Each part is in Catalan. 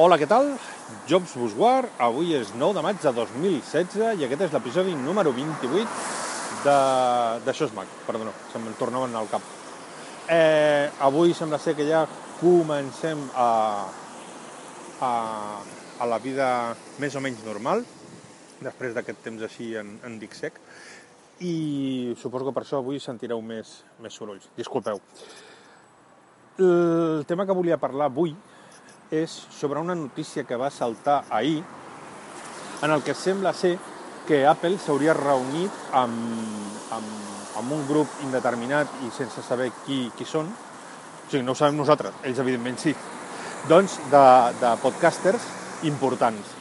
Hola, què tal? Jobs Busguard, avui és 9 de maig de 2016 i aquest és l'episodi número 28 de, de Mac. Perdó, se'm tornaven al cap. Eh, avui sembla ser que ja comencem a, a, a la vida més o menys normal, després d'aquest temps així en, en dic sec, i suposo que per això avui sentireu més, més sorolls. Disculpeu. El tema que volia parlar avui és sobre una notícia que va saltar ahir en el que sembla ser que Apple s'hauria reunit amb, amb, amb un grup indeterminat i sense saber qui, qui són. O sigui, no ho sabem nosaltres, ells evidentment sí. Doncs de, de podcasters importants.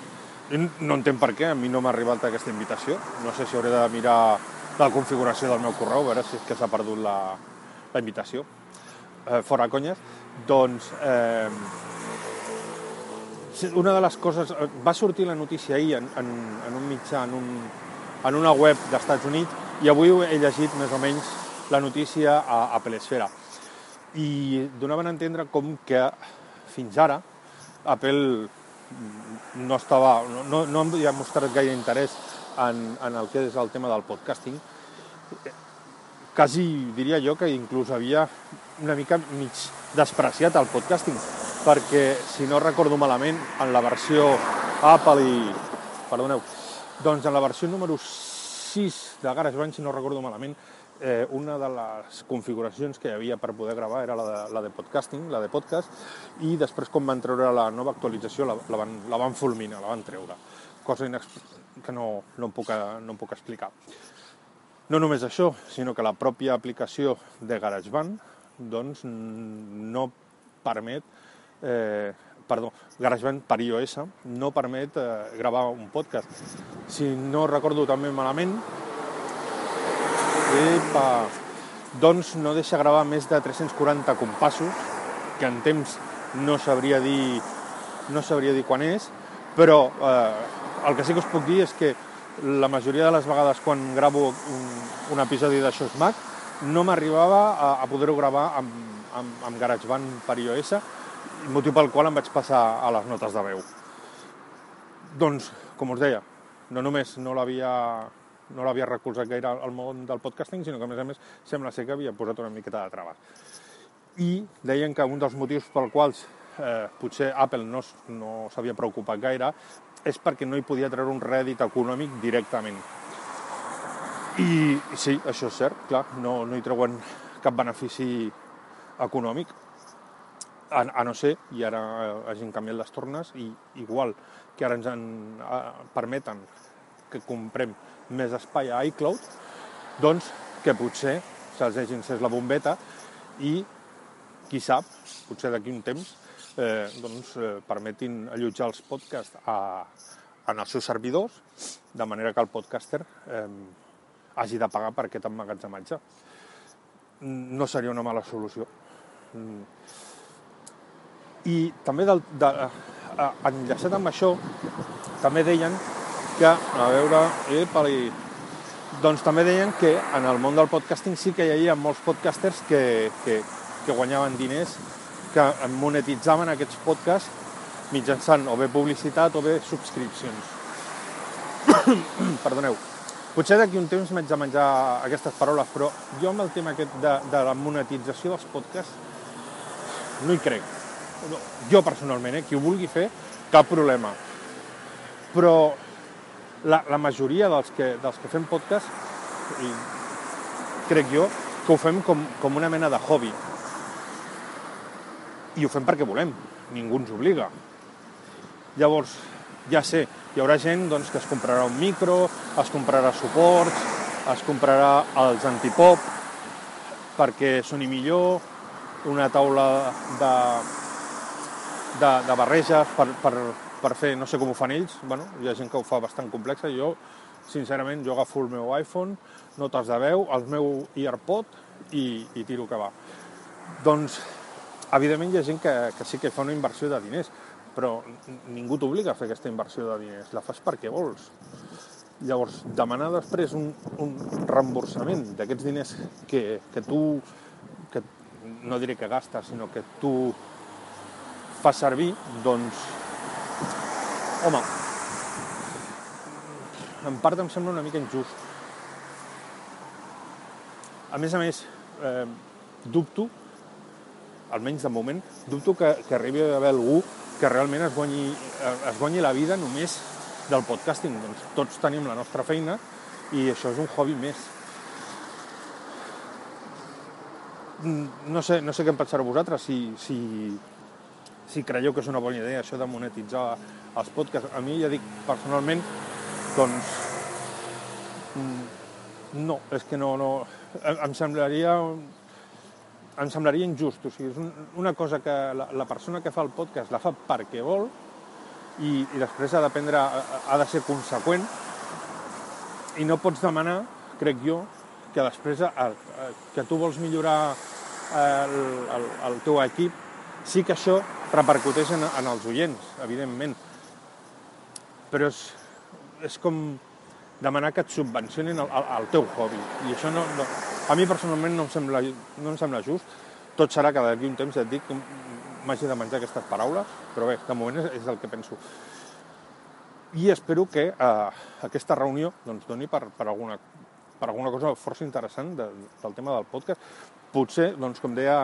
No entenc per què, a mi no m'ha arribat aquesta invitació. No sé si hauré de mirar la configuració del meu correu, a veure si és que s'ha perdut la, la invitació. Eh, fora conyes. Doncs eh, una de les coses... Eh, va sortir la notícia ahir en, en, en un mitjà, en, un, en una web dels Estats Units, i avui he llegit més o menys la notícia a, a Pelesfera. I donaven a entendre com que fins ara Apple no estava, no, no havia mostrat gaire interès en, en el que és el tema del podcasting. Quasi diria jo que inclús havia una mica mig despreciat el podcasting perquè, si no recordo malament, en la versió Apple i... Perdoneu. Doncs en la versió número 6 de GarageBand, si no recordo malament, eh, una de les configuracions que hi havia per poder gravar era la de, la de podcasting, la de podcast, i després quan van treure la nova actualització la, la, van, la van fulminar, la van treure, cosa que no, no, em puc, no em puc explicar. No només això, sinó que la pròpia aplicació de GarageBand doncs, no permet eh, perdó, GarageBand per iOS no permet eh, gravar un podcast. Si no recordo també malament, epa, doncs no deixa gravar més de 340 compassos, que en temps no sabria dir, no sabria dir quan és, però eh, el que sí que us puc dir és que la majoria de les vegades quan gravo un, un episodi de Mac no m'arribava a, a poder-ho gravar amb, amb, amb GarageBand per iOS, motiu pel qual em vaig passar a les notes de veu. Doncs, com us deia, no només no l'havia no l'havia recolzat gaire al món del podcasting, sinó que, a més a més, sembla ser que havia posat una miqueta de trava. I deien que un dels motius pel quals eh, potser Apple no, no s'havia preocupat gaire és perquè no hi podia treure un rèdit econòmic directament. I sí, això és cert, clar, no, no hi treuen cap benefici econòmic, a, a no ser, i ara hagin canviat les tornes, i igual que ara ens en, a, permeten que comprem més espai a iCloud, doncs que potser se'ls hagi encès la bombeta i, qui sap, potser d'aquí un temps, eh, doncs, eh, permetin allotjar els podcasts a, en els seus servidors, de manera que el podcaster eh, hagi de pagar per aquest emmagatzematge. No seria una mala solució. Mm i també del, de, eh, enllaçat amb això, també deien que, a veure, epa, i, doncs també deien que en el món del podcasting sí que hi havia molts podcasters que, que, que guanyaven diners, que monetitzaven aquests podcasts mitjançant o bé publicitat o bé subscripcions. Perdoneu. Potser d'aquí un temps m'haig de menjar aquestes paraules, però jo amb el tema aquest de, de la monetització dels podcasts no hi crec jo personalment, eh, qui ho vulgui fer, cap problema. Però la, la majoria dels que, dels que fem podcast, i crec jo, que ho fem com, com una mena de hobby. I ho fem perquè volem, ningú ens obliga. Llavors, ja sé, hi haurà gent doncs, que es comprarà un micro, es comprarà suports, es comprarà els antipop perquè soni millor, una taula de, de, de barreges per, per, per fer, no sé com ho fan ells, bueno, hi ha gent que ho fa bastant complexa, jo, sincerament, jo agafo el meu iPhone, notes de veu, el meu earpod i, i tiro que va. Doncs, evidentment, hi ha gent que, que sí que fa una inversió de diners, però ningú t'obliga a fer aquesta inversió de diners, la fas perquè vols. Llavors, demanar després un, un reemborsament d'aquests diners que, que tu, que no diré que gastes, sinó que tu fas servir, doncs, home, en part em sembla una mica injust. A més a més, eh, dubto, almenys de moment, dubto que, que arribi a haver algú que realment es guanyi, es guanyi la vida només del podcasting. Doncs tots tenim la nostra feina i això és un hobby més. Mm, no sé, no sé què en pensareu vosaltres, si, si, si creieu que és una bona idea això de monetitzar els podcasts. A mi, ja dic, personalment, doncs, mm, no, és que no, no, em semblaria em semblaria injust. O sigui, és un, una cosa que la, la persona que fa el podcast la fa perquè vol i, i després ha d'aprendre, ha de ser conseqüent i no pots demanar, crec jo, que després el, que tu vols millorar el, el, el teu equip, sí que això repercuteix en, en els oients, evidentment. Però és, és com demanar que et subvencionin el, el, el teu hobby. I això no, no, a mi personalment no em sembla, no em sembla just. Tot serà que d'aquí un temps et dic que m'hagi de menjar aquestes paraules, però bé, de moment és, és el que penso. I espero que eh, aquesta reunió doncs, doni per, per, alguna, per alguna cosa força interessant de, del tema del podcast. Potser, doncs, com deia,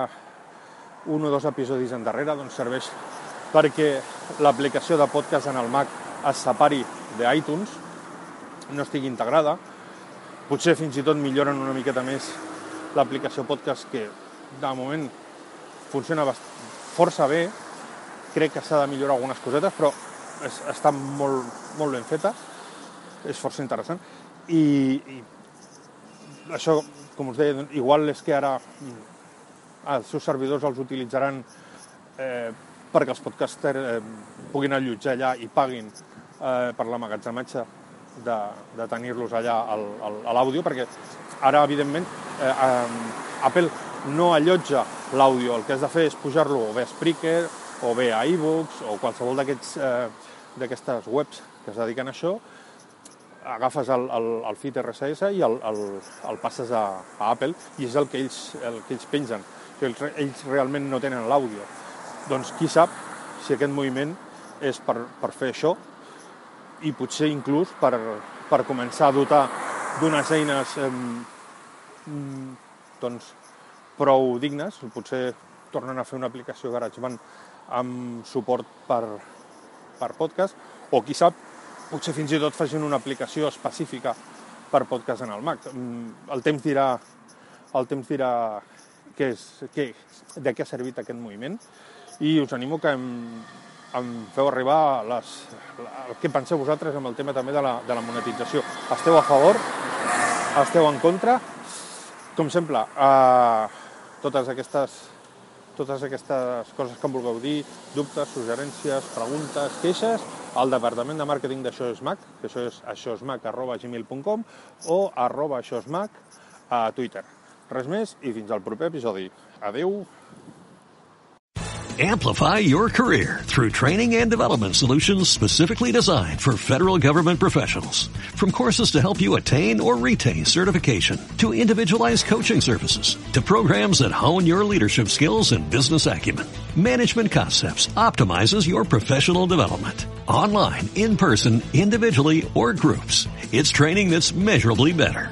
un o dos episodis endarrere doncs, serveix perquè l'aplicació de podcast en el Mac es separi d'iTunes, no estigui integrada, Potser fins i tot milloren una miqueta més l'aplicació podcast que de moment funciona força bé. Crec que s'ha de millorar algunes cosetes, però és, està molt, molt ben feta, és força interessant. I, i això, com us deia, igual és que ara els seus servidors els utilitzaran eh, perquè els podcasters eh, puguin allotjar allà i paguin eh, per l'amagatzematge de, de tenir-los allà a l'àudio, perquè ara, evidentment, eh, eh, Apple no allotja l'àudio, el que has de fer és pujar-lo o bé a Spreaker, o bé a iBooks, o qualsevol d'aquestes eh, webs que es dediquen a això, agafes el, el, el feed RSS i el, el, el passes a, a Apple i és el que ells, el que ells pengen. Sigui, ells, realment no tenen l'àudio. Doncs qui sap si aquest moviment és per, per fer això i potser inclús per, per començar a dotar d'unes eines eh, doncs, prou dignes. Potser tornen a fer una aplicació GarageBand amb suport per, per podcast, o qui sap, potser fins i tot facin una aplicació específica per podcast en el Mac. El temps dirà, el temps dirà què és, què, de què ha servit aquest moviment i us animo que em, em feu arribar les, el que penseu vosaltres amb el tema també de la, de la monetització. Esteu a favor? Esteu en contra? Com sempre, eh, totes aquestes totes aquestes coses que em vulgueu dir, dubtes, suggerències, preguntes, queixes, al departament de màrqueting d'Això és Mac, que això és gmail.com o arroba aixòsmac a Twitter. Res més i fins al proper episodi. Adeu! Amplify your career through training and development solutions specifically designed for federal government professionals. From courses to help you attain or retain certification, to individualized coaching services, to programs that hone your leadership skills and business acumen, Management Concepts optimizes your professional development. Online, in person, individually, or groups. It's training that's measurably better.